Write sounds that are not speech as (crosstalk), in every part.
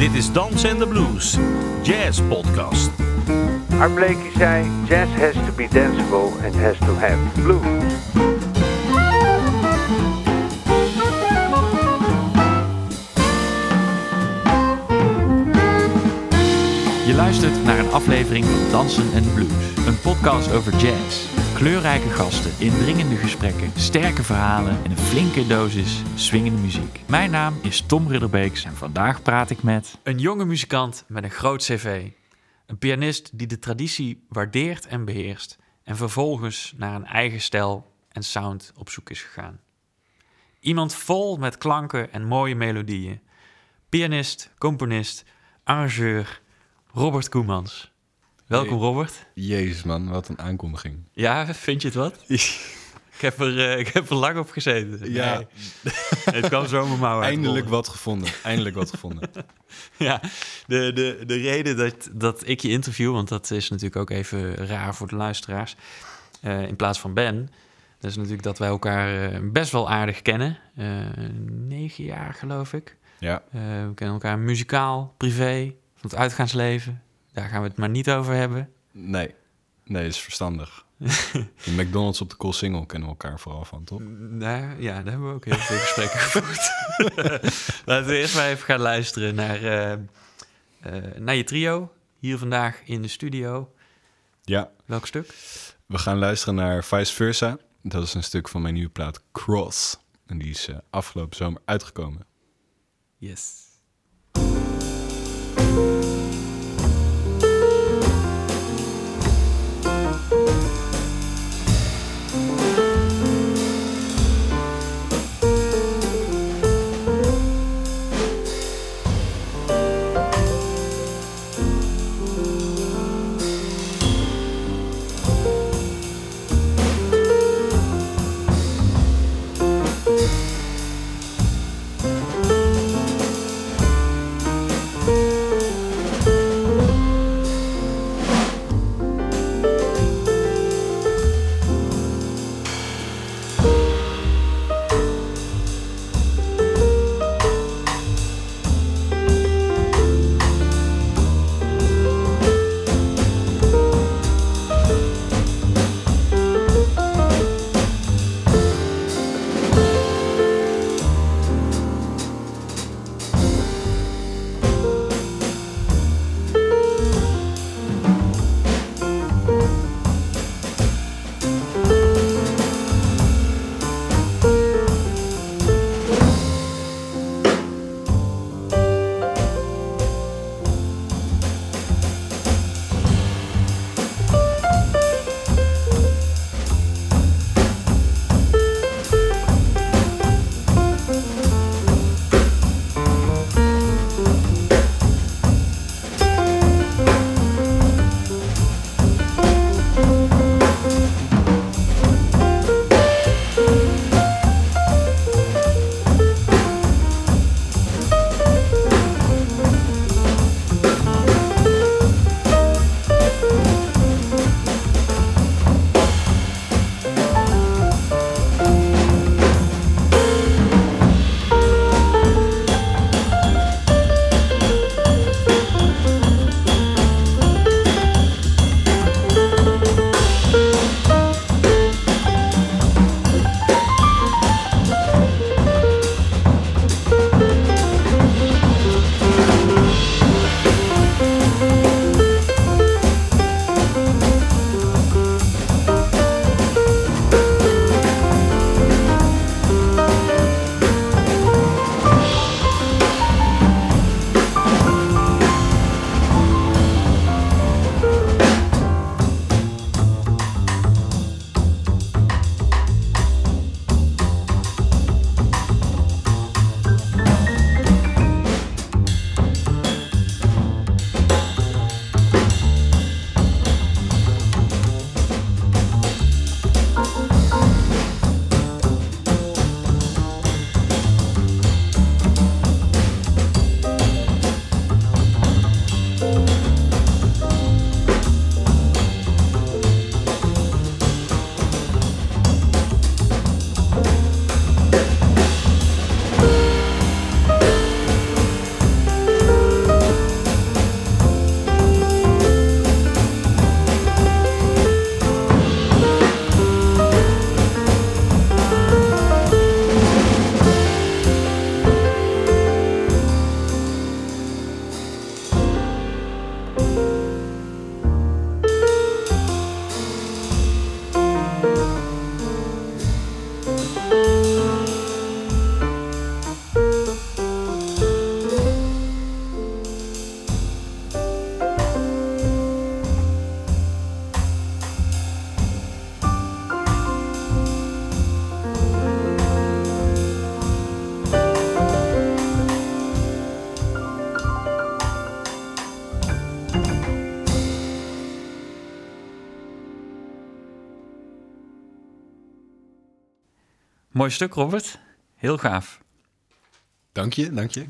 Dit is Dans and the Blues, Jazz Podcast. Art Blakey zei, jazz has to be danceable and has to have blues. Je luistert naar een aflevering van Dansen en Blues, een podcast over jazz. Kleurrijke gasten, indringende gesprekken, sterke verhalen en een flinke dosis swingende muziek. Mijn naam is Tom Ridderbeeks en vandaag praat ik met... Een jonge muzikant met een groot cv. Een pianist die de traditie waardeert en beheerst. En vervolgens naar een eigen stijl en sound op zoek is gegaan. Iemand vol met klanken en mooie melodieën. Pianist, componist, arrangeur, Robert Koemans. Welkom. Robert. Jezus man, wat een aankondiging. Ja, vind je het wat? (laughs) ik, heb er, eh, ik heb er lang op gezeten. Ja. Nee, het kwam zo mijn mouw uit Eindelijk wat gevonden. Eindelijk wat gevonden. (laughs) Ja, de, de, de reden dat, dat ik je interview, want dat is natuurlijk ook even raar voor de luisteraars, eh, in plaats van Ben, dat is natuurlijk dat wij elkaar eh, best wel aardig kennen. Negen jaar geloof ik. Ja, we kennen elkaar muzikaal, privé, van het uitgaansleven. Daar gaan we het maar niet over hebben. nee. Nee, dat is verstandig. (laughs) De McDonald's op de Cool Single kennen we elkaar vooral van, toch? Daar, ja, daar hebben we ook heel veel gesprekken gevoerd. (laughs) Laten we eerst maar even gaan luisteren naar, eh, eh, naar je trio. Hier vandaag in de studio. Ja, Welk stuk? we gaan luisteren naar Vice Versa. Dat is een stuk van mijn nieuwe plaat Cross. En die is eh, afgelopen zomer uitgekomen. Yes. Mooi stuk, Robert. Heel gaaf. Dank je, dank je.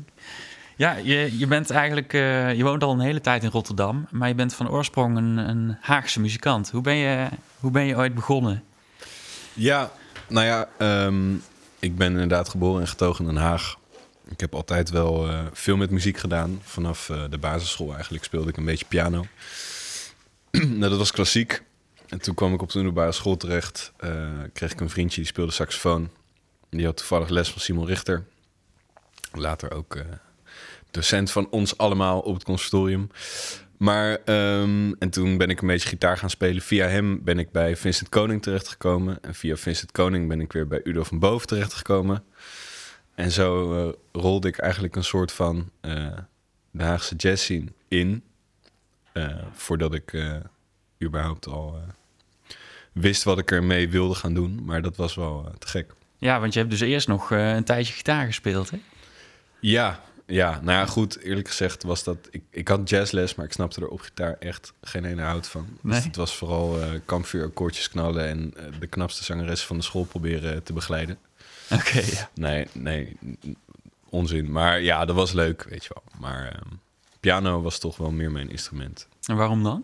Ja, je, je bent eigenlijk, eh, je woont al een hele tijd in Rotterdam, maar je bent van oorsprong een, een Haagse muzikant. Hoe ben, je, hoe ben je ooit begonnen? Ja, nou ja, ehm, ik ben inderdaad geboren en getogen in Den Haag. Ik heb altijd wel eh, veel met muziek gedaan. Vanaf eh, de basisschool eigenlijk speelde ik een beetje piano. (clears throat) nou, dat was klassiek. En toen kwam ik op de middelbare school terecht. kreeg ik een vriendje die speelde saxofoon. Die had toevallig les van Simon Richter. Later ook eh, docent van ons allemaal op het conservatorium. Maar, ehm, en toen ben ik een beetje gitaar gaan spelen. Via hem ben ik bij Vincent Koning terechtgekomen. En via Vincent Koning ben ik weer bij Udo van Boven terechtgekomen. En zo eh, rolde ik eigenlijk een soort van eh, de Haagse jazz scene in. voordat ik überhaupt al wist wat ik ermee wilde gaan doen. Maar dat was wel te gek. Ja, want je hebt dus eerst nog eh, een tijdje gitaar gespeeld, hè? Ja, ja, nou ja, goed. Eerlijk gezegd was dat... Ik, ik had jazzles, maar ik snapte er op gitaar echt geen ene hout van. Nee? Dus het was vooral eh kampvuurakkoordjes knallen... en eh, de knapste zangeres van de school proberen te begeleiden. Oké, ja. Nee, nee, onzin. Maar ja, dat was leuk, weet je wel. Maar ehm, piano was toch wel meer mijn instrument. En waarom dan?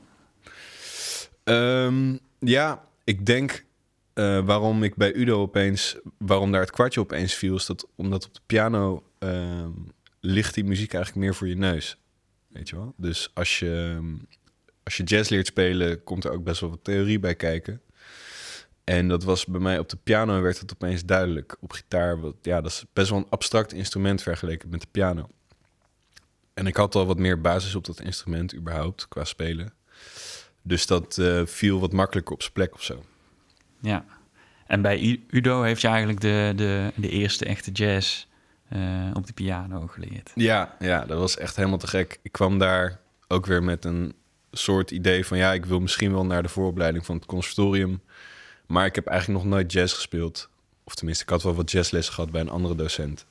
Ehm, ja, ik denk eh, waarom ik bij Udo opeens, waarom daar het kwartje opeens viel, is dat omdat op de piano ehm, ligt die muziek eigenlijk meer voor je neus. Weet je wel? Dus als je, ehm, als je jazz leert spelen, komt er ook best wel wat theorie bij kijken. En dat was bij mij op de piano werd het opeens duidelijk. Op gitaar, wat, ja, dat is best wel een abstract instrument vergeleken met de piano. En ik had al wat meer basis op dat instrument überhaupt, qua spelen. Dus dat eh, viel wat makkelijker op zijn plek of zo. Ja. En bij Udo heeft je eigenlijk de, de, de eerste echte jazz eh, op de piano geleerd. Ja, ja, dat was echt helemaal te gek. Ik kwam daar ook weer met een soort idee van... ja, ik wil misschien wel naar de vooropleiding van het conservatorium. Maar ik heb eigenlijk nog nooit jazz gespeeld. Of tenminste, ik had wel wat jazzlessen gehad bij een andere docent.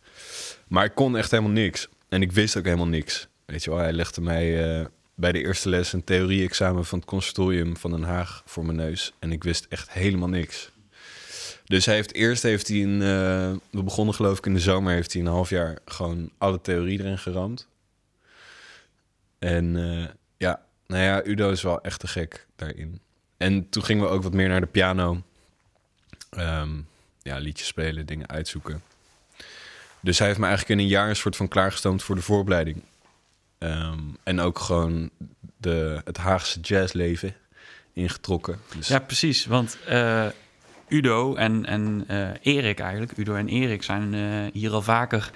Maar ik kon echt helemaal niks. En ik wist ook helemaal niks. Weet je wel, hij legde mij eh, bij de eerste les... een theorie-examen van het conservatorium van Den Haag voor mijn neus. En ik wist echt helemaal niks. Dus hij heeft eerst heeft hij een. eh, we begonnen geloof ik in de zomer, heeft hij een half jaar gewoon alle theorie erin geramd. En eh, ja, nou ja, Udo is wel echt te gek daarin. En toen gingen we ook wat meer naar de piano. Ehm, ja, liedjes spelen, dingen uitzoeken. Dus hij heeft me eigenlijk in een jaar een soort van klaargestoomd voor de vooropleiding. Ehm, en ook gewoon de, het Haagse jazzleven ingetrokken. Dus Ja, precies. Want eh, Udo en, en eh, Erik eigenlijk, Udo en Erik zijn eh, hier al vaker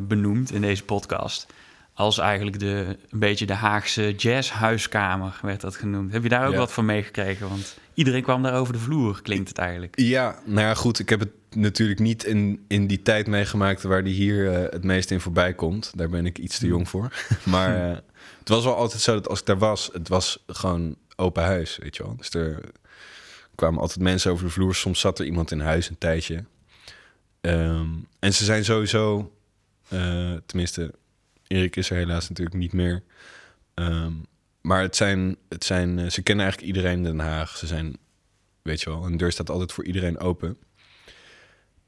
benoemd in deze podcast. Als eigenlijk de, een beetje de Haagse jazzhuiskamer werd dat genoemd. Heb je daar ook Ja. wat van meegekregen? Want iedereen kwam daar over de vloer, klinkt het eigenlijk. Ja, nou ja, goed. Ik heb het natuurlijk niet in, in die tijd meegemaakt waar die hier eh, het meest in voorbij komt. Daar ben ik iets te jong voor. (laughs) maar eh, het was wel altijd zo dat als ik daar was, het was gewoon open huis, weet je wel. Dus er kwamen altijd mensen over de vloer. Soms zat er iemand in huis een tijdje. Ehm, en ze zijn sowieso, eh, tenminste, Erik is er helaas natuurlijk niet meer. Ehm, maar het zijn, het zijn, ze kennen eigenlijk iedereen in Den Haag. Ze zijn Weet je wel, een deur staat altijd voor iedereen open.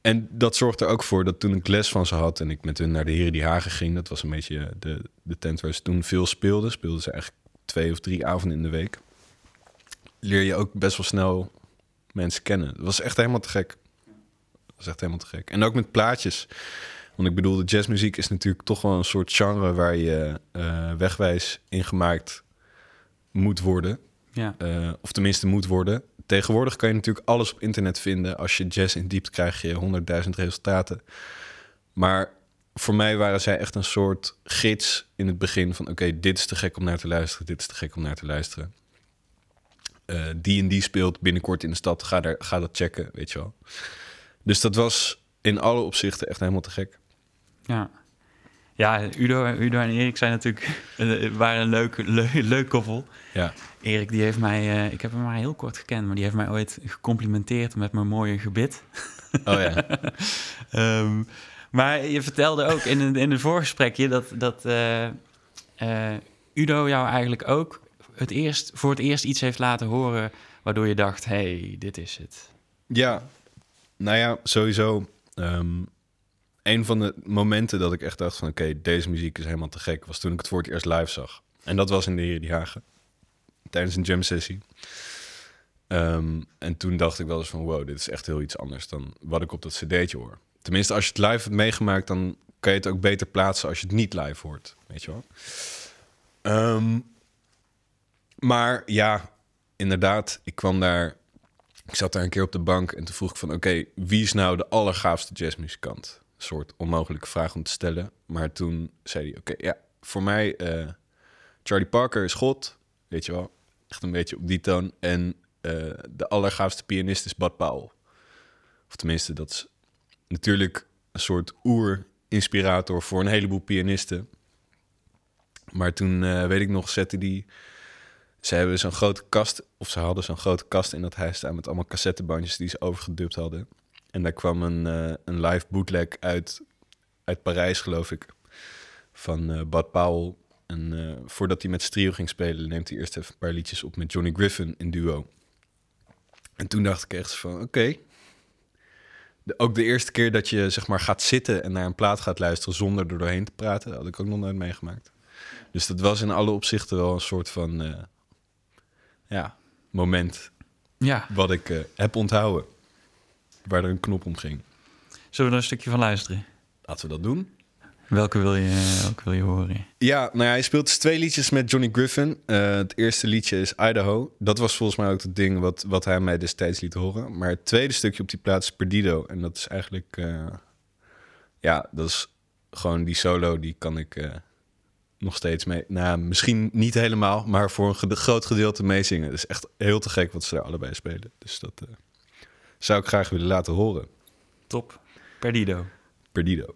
En dat zorgt er ook voor dat toen ik les van ze had en ik met hun naar de Heren die Hagen ging, dat was een beetje de, de tent waar ze toen veel speelden. Speelden ze eigenlijk twee of drie avonden in de week. Leer je ook best wel snel mensen kennen. Dat was echt helemaal te gek. Dat was echt helemaal te gek. En ook met plaatjes. Want ik bedoel, de jazzmuziek is natuurlijk toch wel een soort genre waar je eh, wegwijs in gemaakt moet worden. Ja, Eh, of tenminste moet worden. Tegenwoordig kan je natuurlijk alles op internet vinden. Als je jazz indiept, krijg je honderdduizend resultaten. Maar voor mij waren zij echt een soort gids in het begin van... oké, dit is te gek om naar te luisteren, dit is te gek om naar te luisteren. Eh, die en die speelt binnenkort in de stad, ga, daar, ga dat checken, weet je wel. Dus dat was in alle opzichten echt helemaal te gek. ja. Ja, Udo, Udo en Erik zijn natuurlijk, (laughs) eh, waren een leuk, leuk, leuk koppel. Ja, Erik, die heeft mij, eh, ik heb hem maar heel kort gekend, maar die heeft mij ooit gecomplimenteerd met mijn mooie gebit. oh ja. (laughs) Ehm, maar je vertelde ook in een, in een voorgesprekje dat, dat eh, eh, Udo jou eigenlijk ook het eerst, voor het eerst iets heeft laten horen waardoor je dacht, hey, dit is het. Ja, Nou ja, sowieso. ehm, een van de momenten dat ik echt dacht van... oké, deze muziek is helemaal te gek... was toen ik het voor het eerst live zag. En dat was in de Heren die Hagen. Tijdens een jam sessie. Ehm, en toen dacht ik wel eens van... wow, dit is echt heel iets anders dan wat ik op dat cd'tje hoor. Tenminste, als je het live hebt meegemaakt... dan kan je het ook beter plaatsen als je het niet live hoort. Weet je wel? Ehm, maar ja, inderdaad, ik kwam daar... Ik zat daar een keer op de bank en toen vroeg ik van... oké, wie is nou de allergaafste jazzmuzikant? Soort onmogelijke vraag om te stellen. Maar toen zei hij, oké, ja, voor mij... eh, Charlie Parker is God, weet je wel. Echt een beetje op die toon. En eh, de allergaafste pianist is Bud Powell. Of tenminste, dat is natuurlijk een soort oer-inspirator voor een heleboel pianisten. Maar toen, eh, weet ik nog, zette die... Ze hebben zo'n grote kast, of ze hadden zo'n grote kast in dat huis staan... met allemaal cassettebandjes die ze overgedubt hadden. En daar kwam een, eh, een live bootleg uit, uit Parijs, geloof ik, van eh Bud Powell. En eh, voordat hij met zijn trio ging spelen, neemt hij eerst even een paar liedjes op met Johnny Griffin in duo. En toen dacht ik echt van, oké. Ook de eerste keer dat je zeg maar gaat zitten en naar een plaat gaat luisteren zonder er doorheen te praten, had ik ook nog nooit meegemaakt. Dus dat was in alle opzichten wel een soort van ja, moment Ja, wat ik heb onthouden. Waar er een knop om ging. zullen we er een stukje van luisteren? Laten we dat doen. Welke wil je, welke wil je horen? Ja, nou ja, hij speelt dus twee liedjes met Johnny Griffin. Eh, het eerste liedje is Idaho. Dat was volgens mij ook het ding wat, wat hij mij destijds liet horen. Maar het tweede stukje op die plaat is Perdido. En dat is eigenlijk... eh, ja, dat is gewoon die solo, die kan ik eh, nog steeds mee... Nou, misschien niet helemaal, maar voor een groot gedeelte meezingen. Het is echt heel te gek wat ze daar allebei spelen. Dus dat zou ik graag willen laten horen. Top. Perdido. Perdido.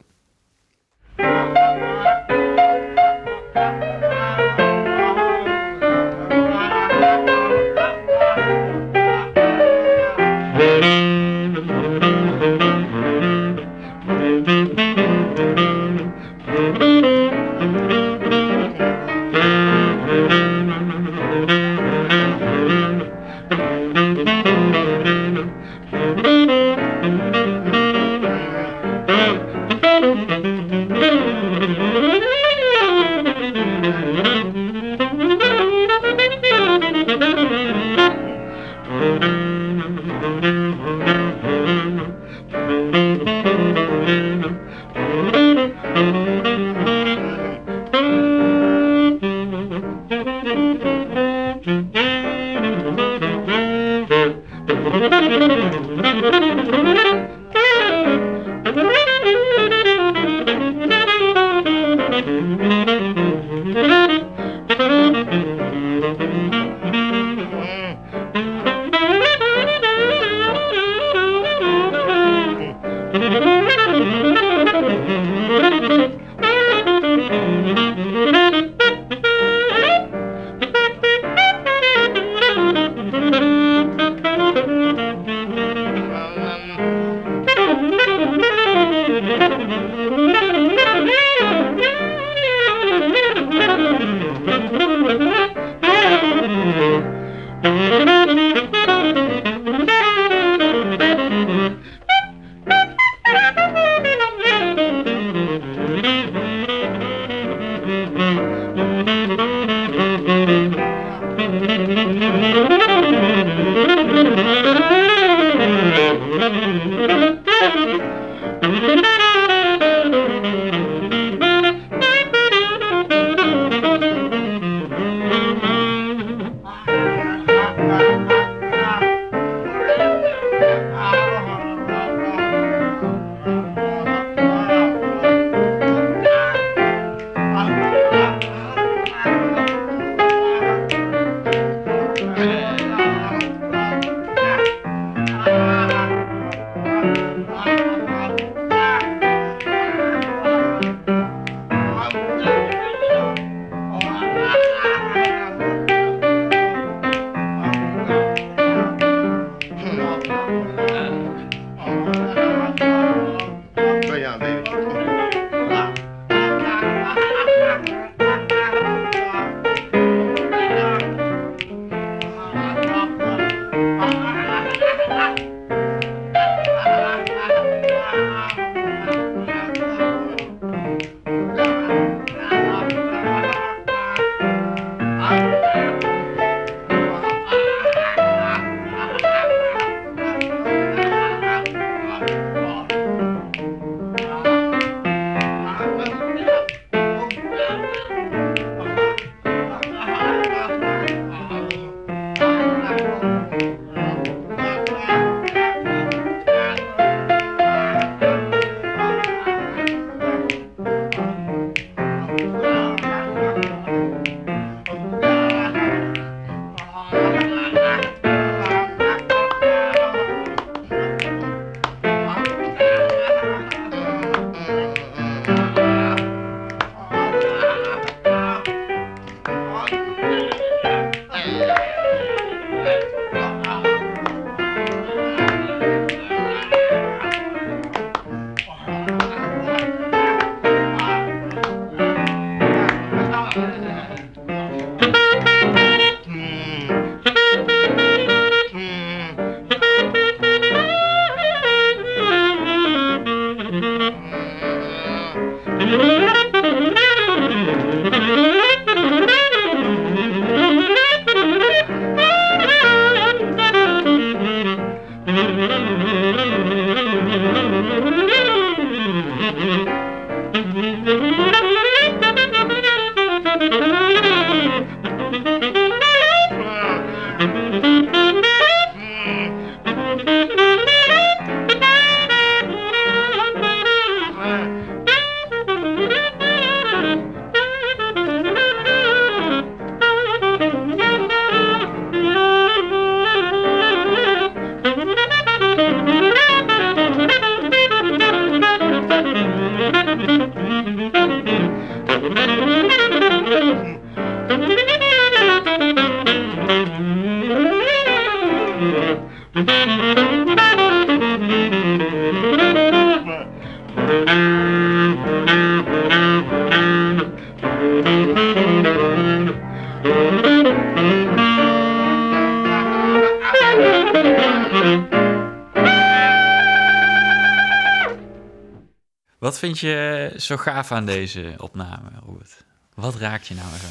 Vind je zo gaaf aan deze opname, Robert? Wat raakt je nou? zo?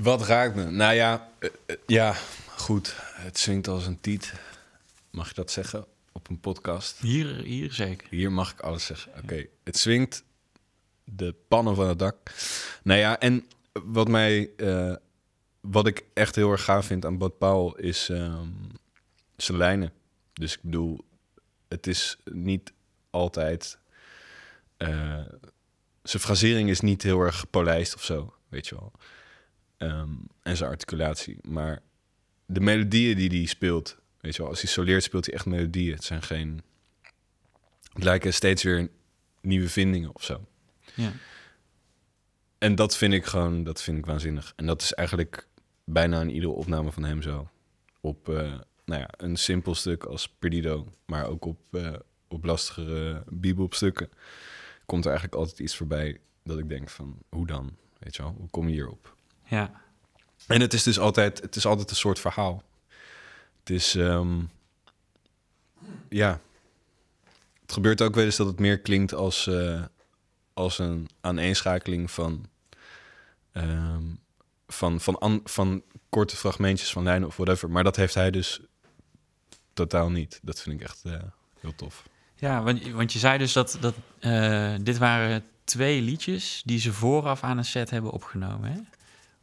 Wat raakt me? Nou ja, eh, eh, ja, goed. Het swingt als een tiet. Mag je dat zeggen op een podcast? Hier, hier zeker. Hier mag ik alles zeggen. Oké, het swingt de pannen van het dak. Nou ja, en wat mij, eh, wat ik echt heel erg gaaf vind aan Bad Paul is ehm, zijn lijnen. Dus ik bedoel, het is niet altijd. Eh, zijn frasering is niet heel erg gepolijst of zo, weet je wel. Ehm, en zijn articulatie. Maar de melodieën die hij speelt, weet je wel, als hij soleert speelt hij echt melodieën. Het zijn geen. Het lijken steeds weer nieuwe vindingen of zo. Ja. En dat vind ik gewoon, dat vind ik waanzinnig. En dat is eigenlijk bijna in iedere opname van hem zo. Op eh, nou ja, een simpel stuk als Perdido, maar ook op, eh, op lastigere bebop-stukken komt er eigenlijk altijd iets voorbij dat ik denk van, hoe dan? Weet je wel, hoe kom je hierop? ja. En het is dus altijd, het is altijd een soort verhaal. Het is, ehm, ja. Het gebeurt ook wel eens dat het meer klinkt als, eh, als een aaneenschakeling van, ehm, van, van, an- van korte fragmentjes van lijnen of whatever. Maar dat heeft hij dus totaal niet. Dat vind ik echt eh, heel tof. Ja, want, je- want je zei dus dat, dat eh, dit waren twee liedjes die ze vooraf aan een set hebben opgenomen. Hè?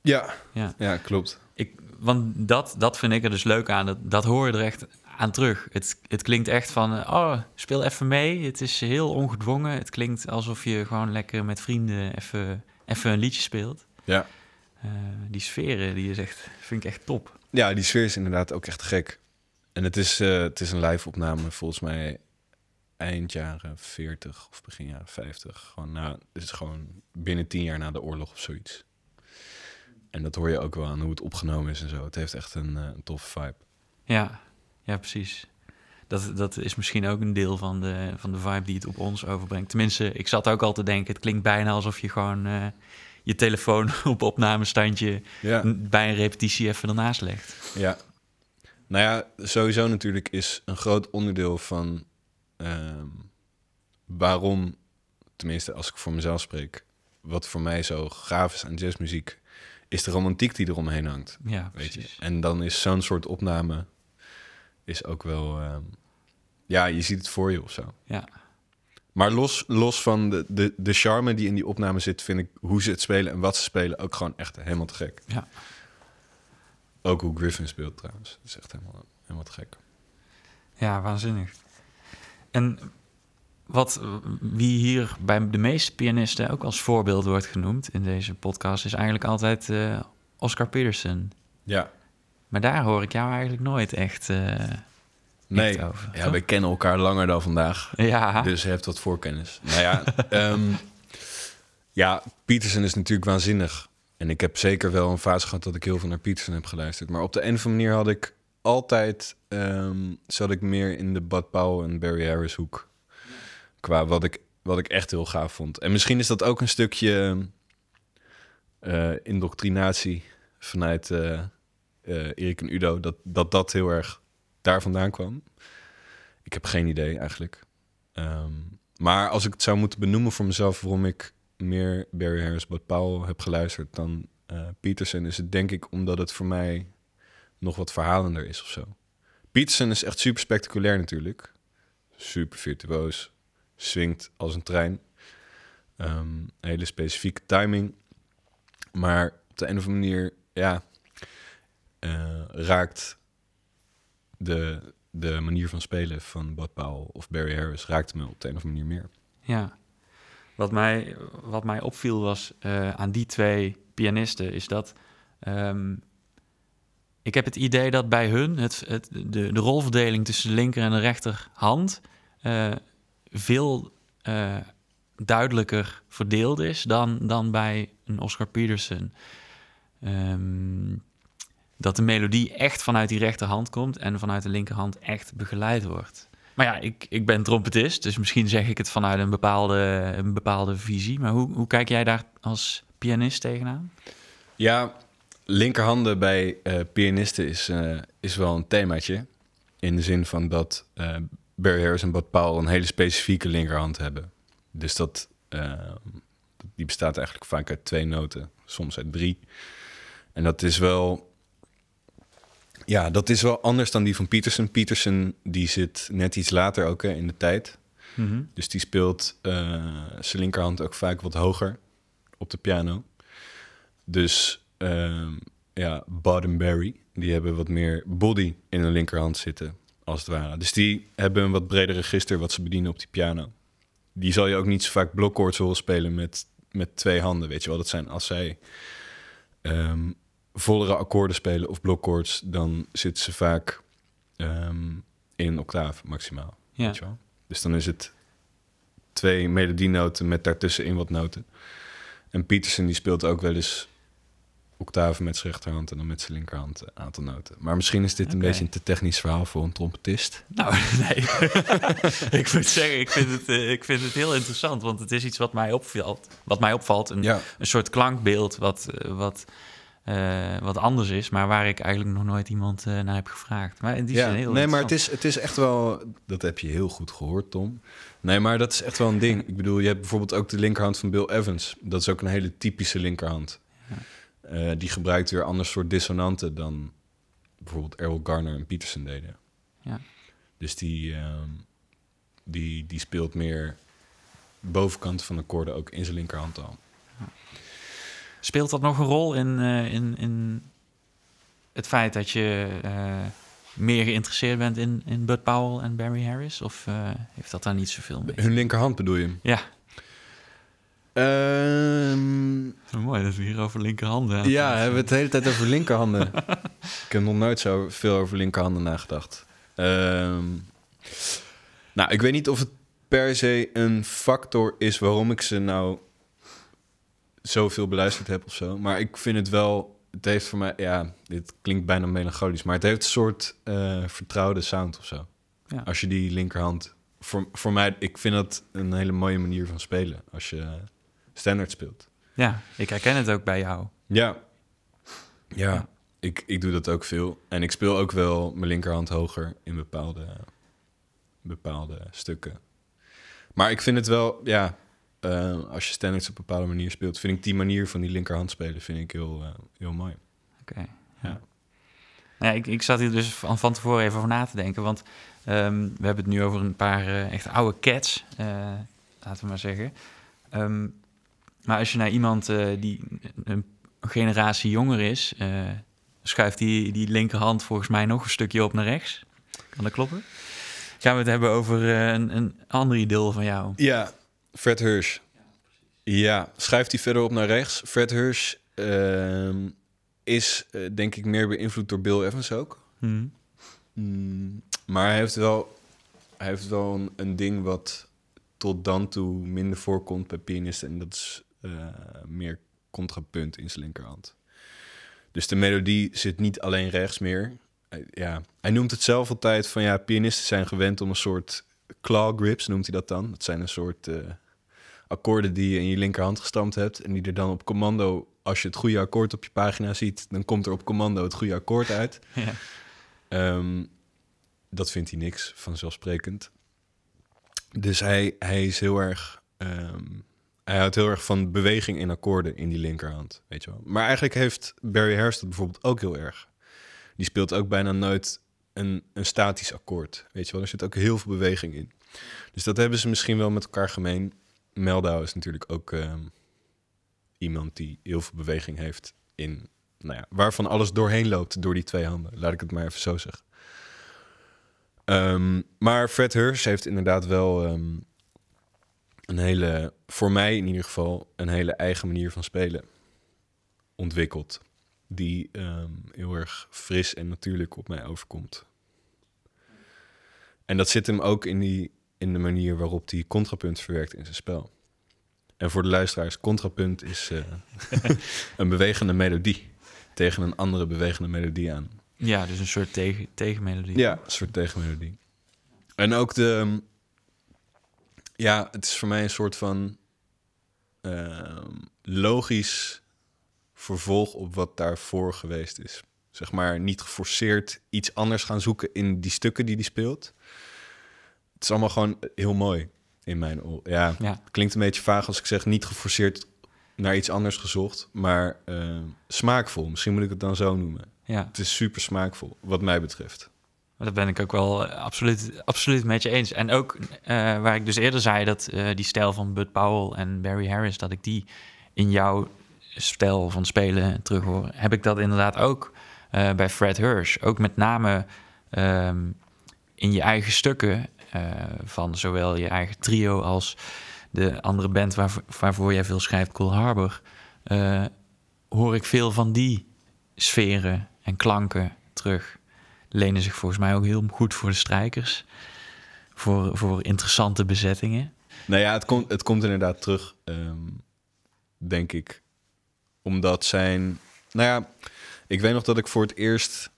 Ja, Ja. ja klopt. Ik, want dat, dat vind ik er dus leuk aan. Dat, dat hoor je er echt aan terug. Het, het klinkt echt van, oh, speel even mee. Het is heel ongedwongen. Het klinkt alsof je gewoon lekker met vrienden even, even een liedje speelt. Ja. Eh, die sferen, die is echt, vind ik echt top. Ja, die sfeer is inderdaad ook echt gek. En het is, eh, het is een live-opname volgens mij eind jaren 40 of begin jaren 50. Gewoon na, het is gewoon binnen tien jaar na de oorlog of zoiets. En dat hoor je ook wel aan hoe het opgenomen is en zo. Het heeft echt een, eh, een toffe vibe. Ja, ja precies. Dat, dat is misschien ook een deel van de, van de vibe die het op ons overbrengt. Tenminste, ik zat ook al te denken, het klinkt bijna alsof je gewoon eh, je telefoon (laughs) op opnamestandje Ja. bij een repetitie even ernaast legt. Ja. Nou ja, sowieso natuurlijk is een groot onderdeel van ehm, waarom, tenminste als ik voor mezelf spreek, wat voor mij zo gaaf is aan jazzmuziek, is de romantiek die eromheen hangt. Ja, Weet je? En dan is zo'n soort opname is ook wel, ehm, ja, je ziet het voor je of zo. Ja, Maar los, los van de, de, de charme die in die opname zit, vind ik hoe ze het spelen en wat ze spelen ook gewoon echt helemaal te gek. ja. Ook hoe Griffin speelt trouwens. Dat is echt helemaal, helemaal te gek. ja waanzinnig. En wat wie hier bij de meeste pianisten ook als voorbeeld wordt genoemd in deze podcast, is eigenlijk altijd eh, Oscar Peterson. Ja. Maar daar hoor ik jou eigenlijk nooit echt, eh, Nee, echt over. ja, wij kennen elkaar langer dan vandaag. ja. Dus je hebt wat voorkennis. Nou ja, (laughs) ehm, ja, Peterson is natuurlijk waanzinnig. En ik heb zeker wel een fase gehad dat ik heel veel naar Peterson heb geluisterd. Maar op de een of andere manier had ik altijd... ehm, zat ik meer in de Bud Powell en Barry Harris hoek. Qua wat ik, wat ik echt heel gaaf vond. En misschien is dat ook een stukje eh, indoctrinatie vanuit eh, eh, Erik en Udo. Dat, dat dat heel erg daar vandaan kwam. Ik heb geen idee eigenlijk. Ehm, maar als ik het zou moeten benoemen voor mezelf waarom ik meer Barry Harris, Bud Powell heb geluisterd dan Peterson, is het denk ik omdat het voor mij nog wat verhalender is of zo. Peterson is echt super spectaculair natuurlijk. Super virtuoos. Swingt als een trein. Ehm, hele specifieke timing. Maar op de een of andere manier, ja, eh, raakt de, de manier van spelen van Bud Powell of Barry Harris raakte me op de een of andere manier meer. Ja. Wat mij, wat mij opviel was eh, aan die twee pianisten, is dat ehm, ik heb het idee dat bij hun het, de, de rolverdeling tussen de linker en de rechterhand eh, veel eh, duidelijker verdeeld is dan, dan bij een Oscar Peterson. Ehm, dat de melodie echt vanuit die rechterhand komt en vanuit de linkerhand echt begeleid wordt. Maar ja, ik, ik ben trompetist, dus misschien zeg ik het vanuit een bepaalde, een bepaalde visie. Maar hoe, hoe kijk jij daar als pianist tegenaan? Ja, linkerhanden bij eh, pianisten is, eh, is wel een themaatje. In de zin van dat eh, Barry Harris en Bud Powell een hele specifieke linkerhand hebben. Dus dat, die bestaat eigenlijk vaak uit twee noten, soms uit drie. En dat is wel ja, dat is wel anders dan die van Peterson. Peterson die zit net iets later ook hè, in de tijd. Mhm. Dus die speelt uh, zijn linkerhand ook vaak wat hoger op de piano. Dus uh, ja, Barry, die hebben wat meer body in hun linkerhand zitten, als het ware. Dus die hebben een wat breder register wat ze bedienen op die piano. Die zal je ook niet zo vaak blokkoords horen spelen met, met twee handen, weet je wel. Dat zijn als zij um, vollere akkoorden spelen of blokkoords, dan zitten ze vaak um, in een octaaf maximaal. Ja. Weet je wel? Dus dan is het twee melodienoten met daartussenin wat noten. En Peterson die speelt ook wel eens octaven met zijn rechterhand en dan met zijn linkerhand een aantal noten. Maar misschien is dit een beetje een te technisch verhaal voor een trompetist. Nou, (laughs) nee. (laughs) ik moet zeggen, ik vind, het, eh, ik vind het heel interessant, want het is iets wat mij opvalt. Wat mij opvalt, een, Ja. een soort klankbeeld wat, eh, wat, eh, wat anders is, maar waar ik eigenlijk nog nooit iemand naar heb gevraagd. Maar in die Ja, zin heel nee, maar het is, het is echt wel... Dat heb je heel goed gehoord, Tom. Nee, maar dat is echt wel een ding. Ik bedoel, je hebt bijvoorbeeld ook de linkerhand van Bill Evans. Dat is ook een hele typische linkerhand. Eh, die gebruikt weer ander soort dissonanten dan bijvoorbeeld Errol Garner en Peterson deden. Ja. Dus die, ehm, die, die speelt meer bovenkant van de akkoorden ook in zijn linkerhand al. Speelt dat nog een rol in, eh, in, in het feit dat je eh, meer geïnteresseerd bent in, in Bud Powell en Barry Harris? Of heeft dat daar niet zoveel mee? Hun linkerhand bedoel je? Ja, Ehm, zo mooi dat we hier over linkerhanden aan Ja, hebben we het de hele tijd over linkerhanden. (laughs) ik heb nog nooit zo veel over linkerhanden nagedacht. Ehm, nou, ik weet niet of het per se een factor is waarom ik ze nou zoveel beluisterd heb of zo. Maar ik vind het wel, het heeft voor mij, ja, dit klinkt bijna melancholisch, maar het heeft een soort eh, vertrouwde sound of zo. Ja. Als je die linkerhand, voor, voor mij, ik vind dat een hele mooie manier van spelen als je standaard speelt. Ja, ik herken het ook bij jou. Ja. Ja, Ja. Ik, ik doe dat ook veel. En ik speel ook wel mijn linkerhand hoger in bepaalde, bepaalde stukken. Maar ik vind het wel, ja, eh, als je standards op een bepaalde manier speelt, vind ik die manier van die linkerhand spelen vind ik heel, eh, heel mooi. Oké. Ja. ja. Nou, ja, ik, ik zat hier dus van, van tevoren even over na te denken. Want ehm, we hebben het nu over een paar eh, echt oude cats, laten we maar zeggen. Ehm, maar als je naar iemand eh, die een generatie jonger is, eh, schuift die, die linkerhand volgens mij nog een stukje op naar rechts. Kan dat kloppen? Gaan we het hebben over eh, een, een ander idool van jou? Ja, Fred Hirsch. Ja, schuift hij verder op naar rechts. Fred Hirsch ehm, is denk ik meer beïnvloed door Bill Evans ook. Hm. Mm, maar hij heeft wel, hij heeft wel een, een ding wat tot dan toe minder voorkomt bij pianisten. En dat is eh, meer contrapunt in zijn linkerhand. Dus de melodie zit niet alleen rechts meer. Hij- ja, hij noemt het zelf altijd van ja, pianisten zijn gewend om een soort claw grips, noemt hij dat dan. Dat zijn een soort eh, akkoorden die je in je linkerhand gestampt hebt. En die er dan op commando, als je het goede akkoord op je pagina ziet, dan komt er op commando het goede akkoord uit. (laughs) Ja. Ehm, dat vindt hij niks vanzelfsprekend. Dus hij, hij is heel erg. ehm, hij houdt heel erg van beweging in akkoorden in die linkerhand. Weet je wel. Maar eigenlijk heeft Barry Harris dat bijvoorbeeld ook heel erg. Die speelt ook bijna nooit een, een statisch akkoord. Weet je wel, er zit ook heel veel beweging in. Dus dat hebben ze misschien wel met elkaar gemeen. Meldau is natuurlijk ook ehm, iemand die heel veel beweging heeft in, nou ja, waarvan alles doorheen loopt door die twee handen. Laat ik het maar even zo zeggen. Ehm, maar Fred Hirsch heeft inderdaad wel ehm, een hele, voor mij in ieder geval, een hele eigen manier van spelen ontwikkeld. Die ehm, heel erg fris en natuurlijk op mij overkomt. En dat zit hem ook in, die, in de manier waarop hij contrapunt verwerkt in zijn spel. En voor de luisteraars, contrapunt is eh, (laughs) een bewegende melodie tegen een andere bewegende melodie aan. Ja, dus een soort tegen, tegenmelodie. Ja, een soort tegenmelodie. En ook de... Ja, het is voor mij een soort van ehm, logisch vervolg op wat daarvoor geweest is. Zeg maar niet geforceerd iets anders gaan zoeken in die stukken die die speelt. Het is allemaal gewoon heel mooi in mijn oor. Ja, klinkt een beetje vaag als ik zeg niet geforceerd naar iets anders gezocht, maar eh, smaakvol. Misschien moet ik het dan zo noemen. ja. Het is super smaakvol, wat mij betreft. Dat ben ik ook wel eh, absoluut, absoluut met je eens. En ook eh, waar ik dus eerder zei dat eh, die stijl van Bud Powell en Barry Harris, dat ik die in jouw stijl van spelen terughoor, heb ik dat inderdaad ook bij Fred Hirsch. Ook met name ehm, in je eigen stukken van zowel je eigen trio als de andere band waarvoor, waarvoor jij veel schrijft, Cool Harbor, hoor ik veel van die sferen en klanken terug lenen zich volgens mij ook heel goed voor de strijkers. Voor, voor interessante bezettingen. Nou ja, het komt, het komt inderdaad terug, ehm, denk ik. Omdat zijn... Nou ja, ik weet nog dat ik voor het eerst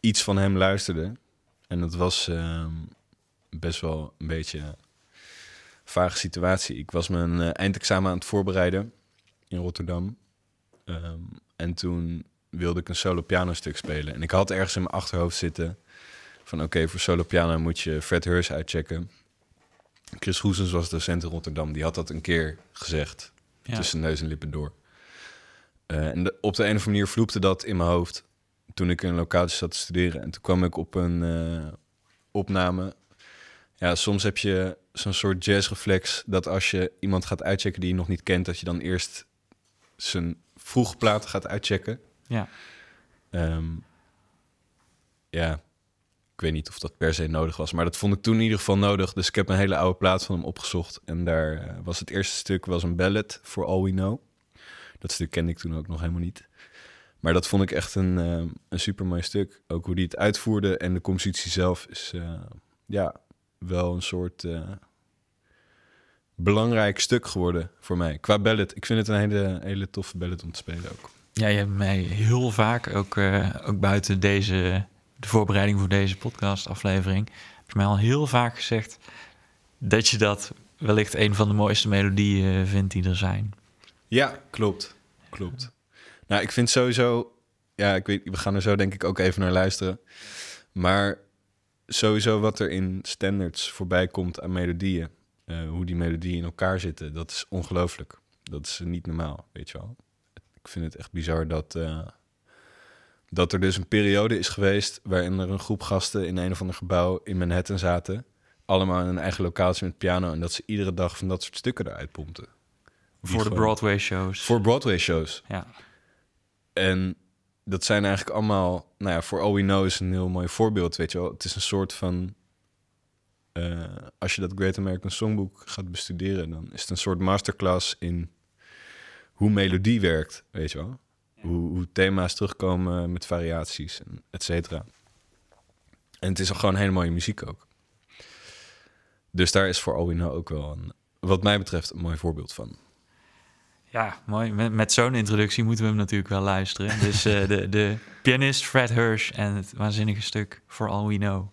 iets van hem luisterde. En dat was ehm, best wel een beetje een vage situatie. Ik was mijn eh, eindexamen aan het voorbereiden in Rotterdam. Ehm, en toen wilde ik een solo pianostuk spelen. En ik had ergens in mijn achterhoofd zitten... van oké, voor solo piano moet je Fred Hurst uitchecken... Chris Goesens was docent in Rotterdam. Die had dat een keer gezegd. Ja. Tussen neus en lippen door. Eh, en de- op de een of andere manier vloepte dat in mijn hoofd. Toen ik in een locatie zat te studeren. En toen kwam ik op een eh, opname. Ja, soms heb je zo'n soort jazzreflex. Dat als je iemand gaat uitchecken die je nog niet kent. Dat je dan eerst zijn vroege platen gaat uitchecken. Ja. Ehm, ja, ik weet niet of dat per se nodig was, maar dat vond ik toen in ieder geval nodig. Dus ik heb een hele oude plaat van hem opgezocht. En daar eh, was het eerste stuk was een ballad, For All We Know. Dat stuk kende ik toen ook nog helemaal niet. Maar dat vond ik echt een, eh, een super mooi stuk. Ook hoe die het uitvoerde en de compositie zelf is eh, ja, wel een soort eh, belangrijk stuk geworden voor mij. Qua ballad. Ik vind het een hele, hele toffe ballad om te spelen ook. Ja, je hebt mij heel vaak, ook, eh, ook buiten deze, de voorbereiding voor deze podcast-aflevering, heb je mij al heel vaak gezegd dat je dat wellicht een van de mooiste melodieën vindt die er zijn. Ja, klopt. Klopt. Nou, ik vind sowieso... Ja, ik weet, we gaan er zo denk ik ook even naar luisteren. Maar sowieso wat er in standards voorbij komt aan melodieën... eh, hoe die melodieën in elkaar zitten, dat is ongelooflijk. Dat is niet normaal, weet je wel. Ik vind het echt bizar dat... eh, dat er dus een periode is geweest... waarin er een groep gasten in een of ander gebouw in Manhattan zaten... allemaal in een eigen locatie met piano... en dat ze iedere dag van dat soort stukken eruit pompten. Voor de gewoon- Broadway-shows. Voor Broadway-shows. Ja. En dat zijn eigenlijk allemaal, nou ja, voor All We Know is een heel mooi voorbeeld, weet je wel. Het is een soort van, eh, als je dat Great American Songbook gaat bestuderen, dan is het een soort masterclass in hoe melodie werkt, weet je wel. Hoe, hoe thema's terugkomen met variaties, en et cetera. En het is al gewoon hele mooie muziek ook. Dus daar is voor All We Know ook wel, een, wat mij betreft, een mooi voorbeeld van. Ja, mooi. Met, met zo'n introductie moeten we hem natuurlijk wel luisteren. Dus eh, de, de pianist Fred Hirsch en het waanzinnige stuk For All We Know.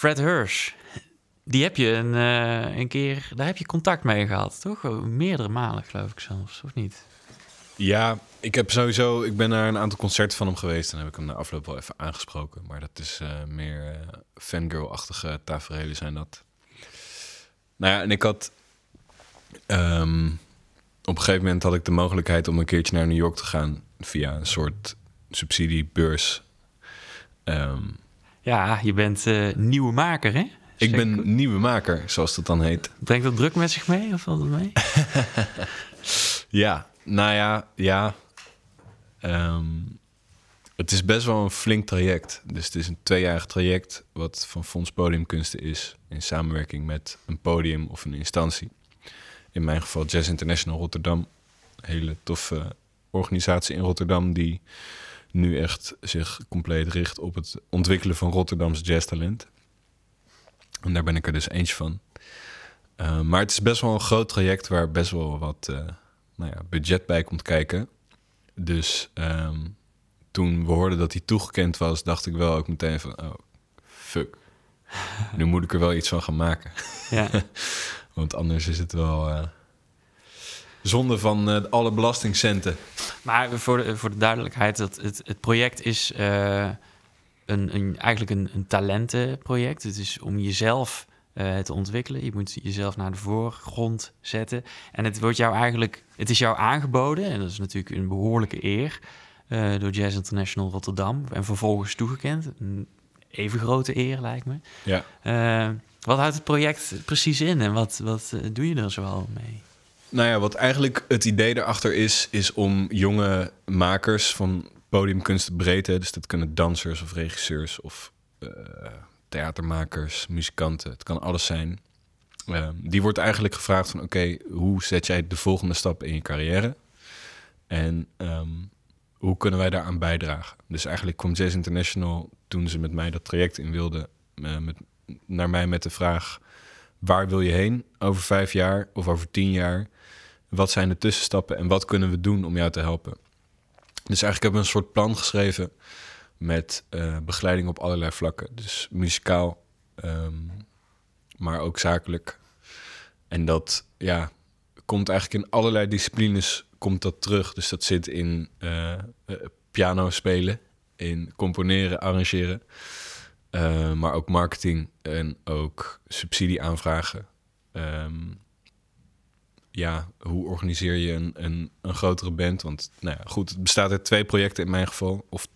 Fred Hirsch, die heb je een, eh, een keer, daar heb je contact mee gehad, toch? Meerdere malen, geloof ik zelfs, of niet? Ja, ik heb sowieso... Ik ben naar een aantal concerten van hem geweest... en heb ik hem na afloop wel even aangesproken. Maar dat is eh, meer eh, fangirl-achtige tafereelen zijn dat. Nou ja, en ik had... ehm, op een gegeven moment had ik de mogelijkheid om een keertje naar New York te gaan... via een soort subsidiebeurs. Ehm, Ja, je bent eh, nieuwe maker, hè? ik ben nieuwe maker, zoals dat dan heet. Brengt dat druk met zich mee, of valt het mee? (laughs) Ja, nou ja, ja. Ehm, het is best wel een flink traject. Dus het is een tweejarig traject wat van Fonds Podiumkunsten is... in samenwerking met een podium of een instantie. In mijn geval Jazz International Rotterdam. Een hele toffe organisatie in Rotterdam... die nu echt zich compleet richt op het ontwikkelen van Rotterdams jazztalent. En daar ben ik er dus eentje van. Uh, maar het is best wel een groot traject waar best wel wat uh, nou ja, budget bij komt kijken. Dus um, toen we hoorden dat hij toegekend was, dacht ik wel ook meteen van, oh, fuck. Nu moet ik er wel iets van gaan maken. Ja. (laughs) Want anders is het wel uh, zonde van uh, alle belastingcenten. Maar voor de, voor de duidelijkheid, dat het, het project is uh, een, een, eigenlijk een, een talentenproject. Het is om jezelf uh, te ontwikkelen. Je moet jezelf naar de voorgrond zetten. En het wordt jou eigenlijk, het is jou aangeboden, en dat is natuurlijk een behoorlijke eer, door Jazz International Rotterdam. En vervolgens toegekend. Een even grote eer, lijkt me. Ja. Wat houdt het project precies in en wat, wat doe je er zoal mee? Nou ja, wat eigenlijk het idee erachter is, is om jonge makers van podiumkunst breedte, dus dat kunnen dansers of regisseurs of uh, theatermakers, muzikanten, het kan alles zijn. Uh, die wordt eigenlijk gevraagd van oké, hoe zet jij de volgende stap in je carrière? En um, hoe kunnen wij daaraan bijdragen? Dus eigenlijk kwam Jazz International toen ze met mij dat traject in wilden, uh, met, naar mij met de vraag: waar wil je heen over vijf jaar of over tien jaar? Wat zijn de tussenstappen en wat kunnen we doen om jou te helpen? Dus eigenlijk hebben we een soort plan geschreven met uh, begeleiding op allerlei vlakken. Dus muzikaal, um, maar ook zakelijk. En dat ja, komt eigenlijk in allerlei disciplines komt dat terug. Dus dat zit in uh, piano spelen, in componeren, arrangeren. Maar ook marketing en ook subsidie aanvragen. Um, ja, hoe organiseer je een, een, een grotere band? Want nou ja, goed, het bestaat uit twee projecten in mijn geval. Of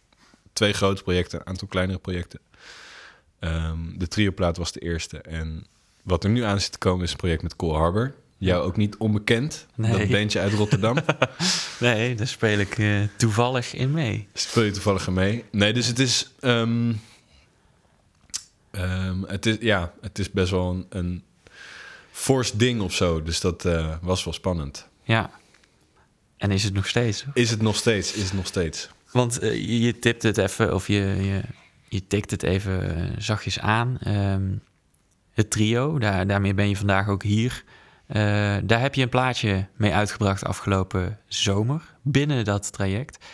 twee grote projecten, een aantal kleinere projecten. Um, de trioplaat was de eerste. En wat er nu aan zit te komen is een project met Cole Harbor. Jou ook niet onbekend, nee. dat bandje uit Rotterdam. (laughs) nee, daar speel ik uh, toevallig in mee. Speel je toevallig in mee? Nee, dus het is... Um, um, het is, ja, het is best wel een, een forced ding of zo. Dus dat uh, was wel spannend. Ja. En is het nog steeds? Is het nog steeds, is het nog steeds. Want uh, je, je tipt het even, of je, je, je tikt het even uh, zachtjes aan. Um, het trio, daar, daarmee ben je vandaag ook hier. Daar heb je een plaatje mee uitgebracht afgelopen zomer, binnen dat traject.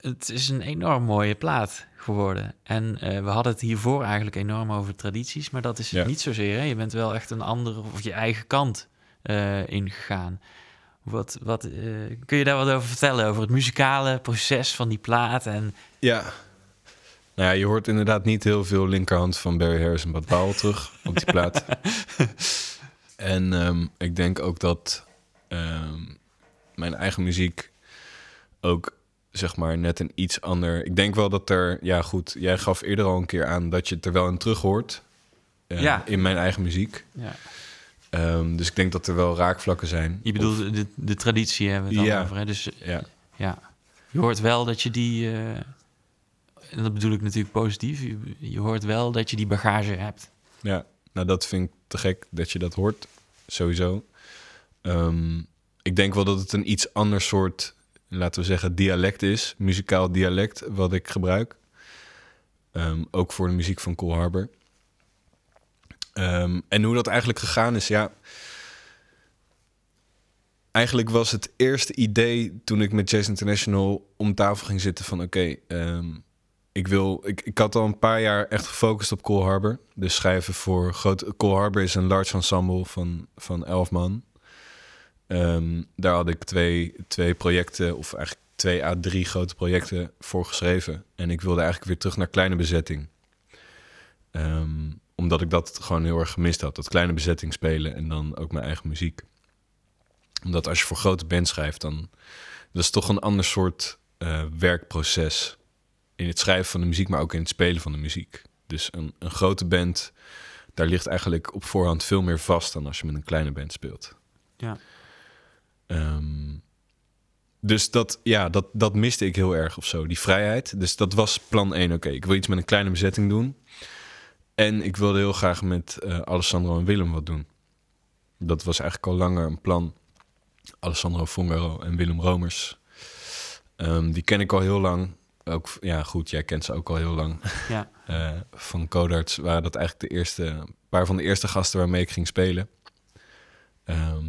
Het is een enorm mooie plaat geworden. En uh, we hadden het hiervoor eigenlijk enorm over tradities, maar dat is ja. niet zozeer. Hè? Je bent wel echt een andere of je eigen kant uh, ingegaan. Wat, wat, uh, kun je daar wat over vertellen? Over het muzikale proces van die plaat? En... Ja. Nou ja, je hoort inderdaad niet heel veel linkerhand van Barry Harris en Bad Powell terug op die plaat. (laughs) en um, ik denk ook dat um, mijn eigen muziek ook zeg maar net een iets ander. Ik denk wel dat er, ja goed, jij gaf eerder al een keer aan dat je het er wel in terug hoort. Uh, ja. In mijn eigen muziek. Ja. Um, dus ik denk dat er wel raakvlakken zijn. Je bedoelt of... de, de traditie hebben we het ja. over. Hè? Dus ja. ja, je hoort wel dat je die. Uh, en dat bedoel ik natuurlijk positief. Je, je hoort wel dat je die bagage hebt. Ja, nou dat vind ik te gek dat je dat hoort. Sowieso. Um, ik denk wel dat het een iets ander soort laten we zeggen, dialect is. Muzikaal dialect wat ik gebruik. Um, ook voor de muziek van Cole Harbor. Um, en hoe dat eigenlijk gegaan is, ja... Eigenlijk was het eerste idee toen ik met Jazz International om tafel ging zitten van... oké, um, ik wil. Ik, ik had al een paar jaar echt gefocust op Coal Harbor. Dus schrijven voor groot. Coal Harbor is een large ensemble van, van elf man. Ehm, daar had ik twee, twee projecten, of eigenlijk twee à drie grote projecten voor geschreven. En ik wilde eigenlijk weer terug naar kleine bezetting. Ehm, omdat ik dat gewoon heel erg gemist had. Dat kleine bezetting spelen en dan ook mijn eigen muziek. Omdat als je voor grote band schrijft, dan dat is toch een ander soort eh, werkproces. In het schrijven van de muziek, maar ook in het spelen van de muziek. Dus een, een grote band, daar ligt eigenlijk op voorhand veel meer vast dan als je met een kleine band speelt. Ja. Ehm, dus dat, ja, dat, dat miste ik heel erg of zo, die vrijheid. Dus dat was plan 1. Oké, ik wil iets met een kleine bezetting doen. En ik wilde heel graag met eh, Alessandro en Willem wat doen. Dat was eigenlijk al langer een plan. Alessandro Fongaro en Willem Romers. Ehm, die ken ik al heel lang. Ook, ja, goed, jij kent ze ook al heel lang. Ja. (laughs) Eh, van Codarts waren dat eigenlijk de eerste, paar van de eerste gasten waarmee ik ging spelen. Ehm,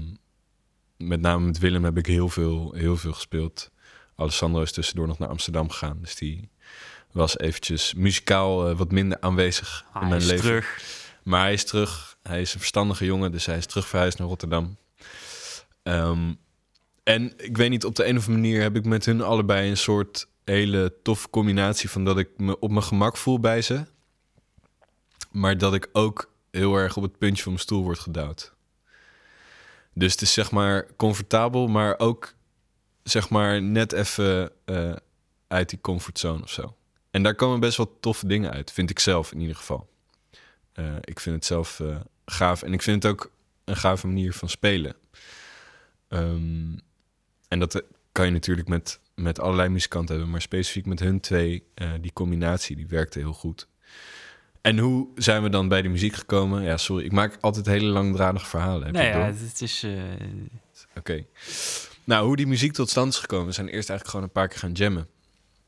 met name met Willem heb ik heel veel, heel veel gespeeld. Alessandro is tussendoor nog naar Amsterdam gegaan. Dus die was eventjes muzikaal eh, wat minder aanwezig Ah, in hij mijn is leven. terug. Maar hij is terug. Hij is een verstandige jongen, dus hij is terug verhuisd naar Rotterdam. Ehm, en ik weet niet, op de een of andere manier heb ik met hun allebei een soort hele toffe combinatie van dat ik me op mijn gemak voel bij ze. Maar dat ik ook heel erg op het puntje van mijn stoel word gedouwd. Dus het is zeg maar comfortabel, maar ook zeg maar net even eh, uit die comfortzone of zo. En daar komen best wel toffe dingen uit, vind ik zelf in ieder geval. Eh, ik vind het zelf eh, gaaf en ik vind het ook een gave manier van spelen. Ehm, en dat kan je natuurlijk met, met allerlei muzikanten hebben, maar specifiek met hun twee, die combinatie, die werkte heel goed. En hoe zijn we dan bij de muziek gekomen? Ja, sorry, ik maak altijd hele langdradige verhalen. Nee, het ja, het is... eh, Oké. Nou, hoe die muziek tot stand is gekomen, we zijn eerst eigenlijk gewoon een paar keer gaan jammen.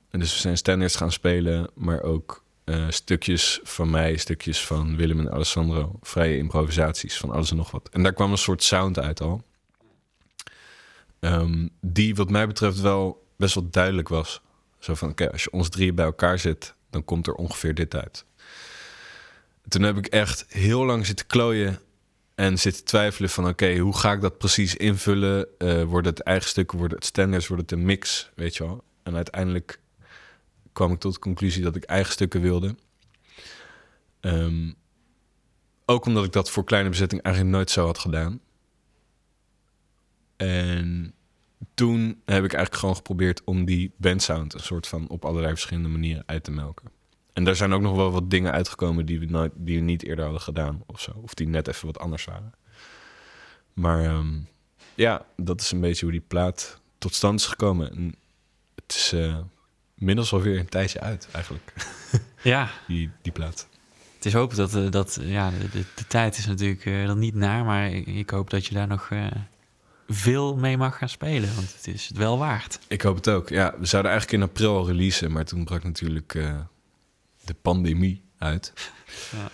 En dus we zijn standards gaan spelen, maar ook eh, stukjes van mij, stukjes van Willem en Alessandro, vrije improvisaties van alles en nog wat. En daar kwam een soort sound uit al. Ehm, die wat mij betreft wel best wel duidelijk was. Zo van, oké, als je ons drieën bij elkaar zet, dan komt er ongeveer dit uit. Toen heb ik echt heel lang zitten klooien en zitten twijfelen van... oké, hoe ga ik dat precies invullen? Eh worden het eigen stukken, worden het standards, wordt het een mix, weet je wel? En uiteindelijk kwam ik tot de conclusie dat ik eigen stukken wilde. Ehm, ook omdat ik dat voor kleine bezetting eigenlijk nooit zo had gedaan. En toen heb ik eigenlijk gewoon geprobeerd om die bandsound... een soort van op allerlei verschillende manieren uit te melken. En daar zijn ook nog wel wat dingen uitgekomen die we, nooit, die we niet eerder hadden gedaan of zo. Of die net even wat anders waren. Maar ehm, ja, dat is een beetje hoe die plaat tot stand is gekomen. En het is eh inmiddels alweer een tijdje uit eigenlijk, (laughs) ja, (laughs) die, die plaat. het is hopen dat... eh, dat ja, de, de, de tijd is natuurlijk eh, dan niet naar, maar ik, ik hoop dat je daar nog veel mee mag gaan spelen. Want het is het wel waard. Ik hoop het ook. Ja, we zouden eigenlijk in april al releasen, maar toen brak natuurlijk de pandemie uit. Ja.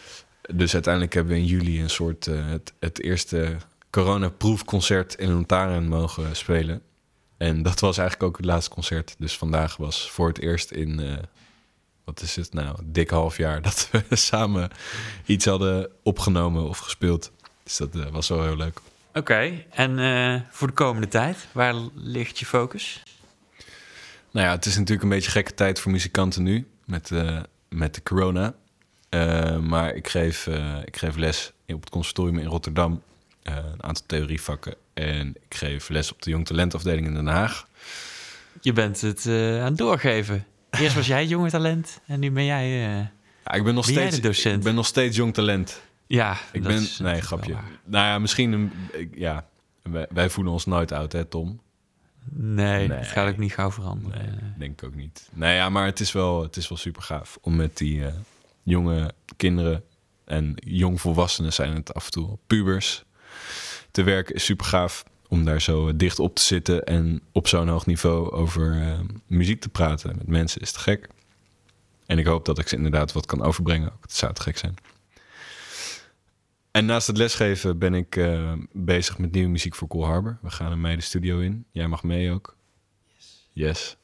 Dus uiteindelijk hebben we in juli een soort eh, het, het eerste coronaproefconcert in Lontaren mogen spelen. En dat was eigenlijk ook het laatste concert. Dus vandaag was voor het eerst in, eh, wat is het nou, dik half jaar... (laughs) dat we samen iets hadden opgenomen of gespeeld. Dus dat eh, was wel heel leuk. Oké, en voor de komende tijd, waar ligt je focus? Nou ja, het is natuurlijk een beetje gekke tijd voor muzikanten nu met, met de corona. Eh, maar ik geef, eh, ik geef les op het conservatorium in Rotterdam. eh, een aantal theorievakken. En ik geef les op de Jong Talentafdeling in Den Haag. Je bent het aan het doorgeven. Eerst was jij jonge talent en nu ben jij... Ja, ik ben nog Ben steeds docent? Ik ben nog steeds Jong Talent. ja, Ik ben is nee, grapje. Nou ja, misschien een, ik- ja. Wij, wij voelen ons nooit oud, hè, Tom? Nee, Nee. het gaat ook niet gauw veranderen. Nee, denk ik ook niet. Nee, ja, maar het is wel, het is wel super gaaf om met die eh, jonge kinderen en jongvolwassenen zijn het af en toe pubers te werken is super gaaf om daar zo eh, dicht op te zitten en op zo'n hoog niveau over eh, muziek te praten met mensen is te gek. En ik hoop dat ik ze inderdaad wat kan overbrengen. Ook. Het zou te gek zijn. En naast het lesgeven ben ik eh, bezig met nieuwe muziek voor Cool Harbor. We gaan mei de studio in. Jij mag mee ook. Yes.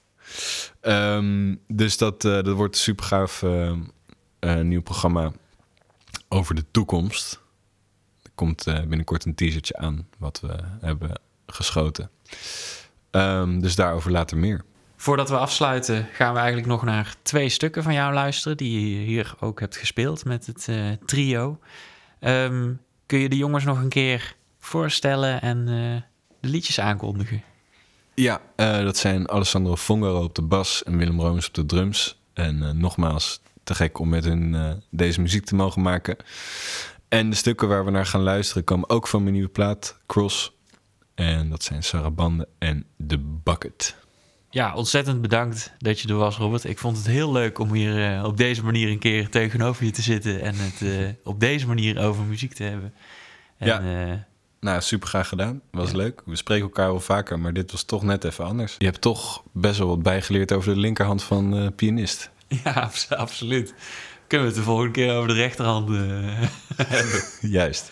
Ehm, dus dat, eh, dat wordt een super gaaf eh, eh, nieuw programma over de toekomst. Er komt binnenkort een teasertje aan wat we hebben geschoten. Ehm, dus daarover later meer. Voordat we afsluiten, gaan we eigenlijk nog naar twee stukken van jou luisteren. Die je hier ook hebt gespeeld met het trio. Ehm, kun je de jongens nog een keer voorstellen en eh, de liedjes aankondigen? Ja, eh, dat zijn Alessandro Fongaro op de bas en Willem Rooms op de drums. En eh, nogmaals, te gek om met hun deze muziek te mogen maken. En de stukken waar we naar gaan luisteren komen ook van mijn nieuwe plaat, Cross. En dat zijn Sarabande en The Bucket. Ja, ontzettend bedankt dat je er was, Robert. Ik vond het heel leuk om hier eh, op deze manier een keer tegenover je te zitten en het eh, op deze manier over muziek te hebben. En, Ja. eh, Nou, super graag gedaan. Was Ja. leuk. We spreken elkaar wel vaker, maar dit was toch net even anders. Je hebt toch best wel wat bijgeleerd over de linkerhand van pianist. (laughs) ja, abs- absoluut. Kunnen we het de volgende keer over de rechterhand (laughs) hebben? (laughs) Juist.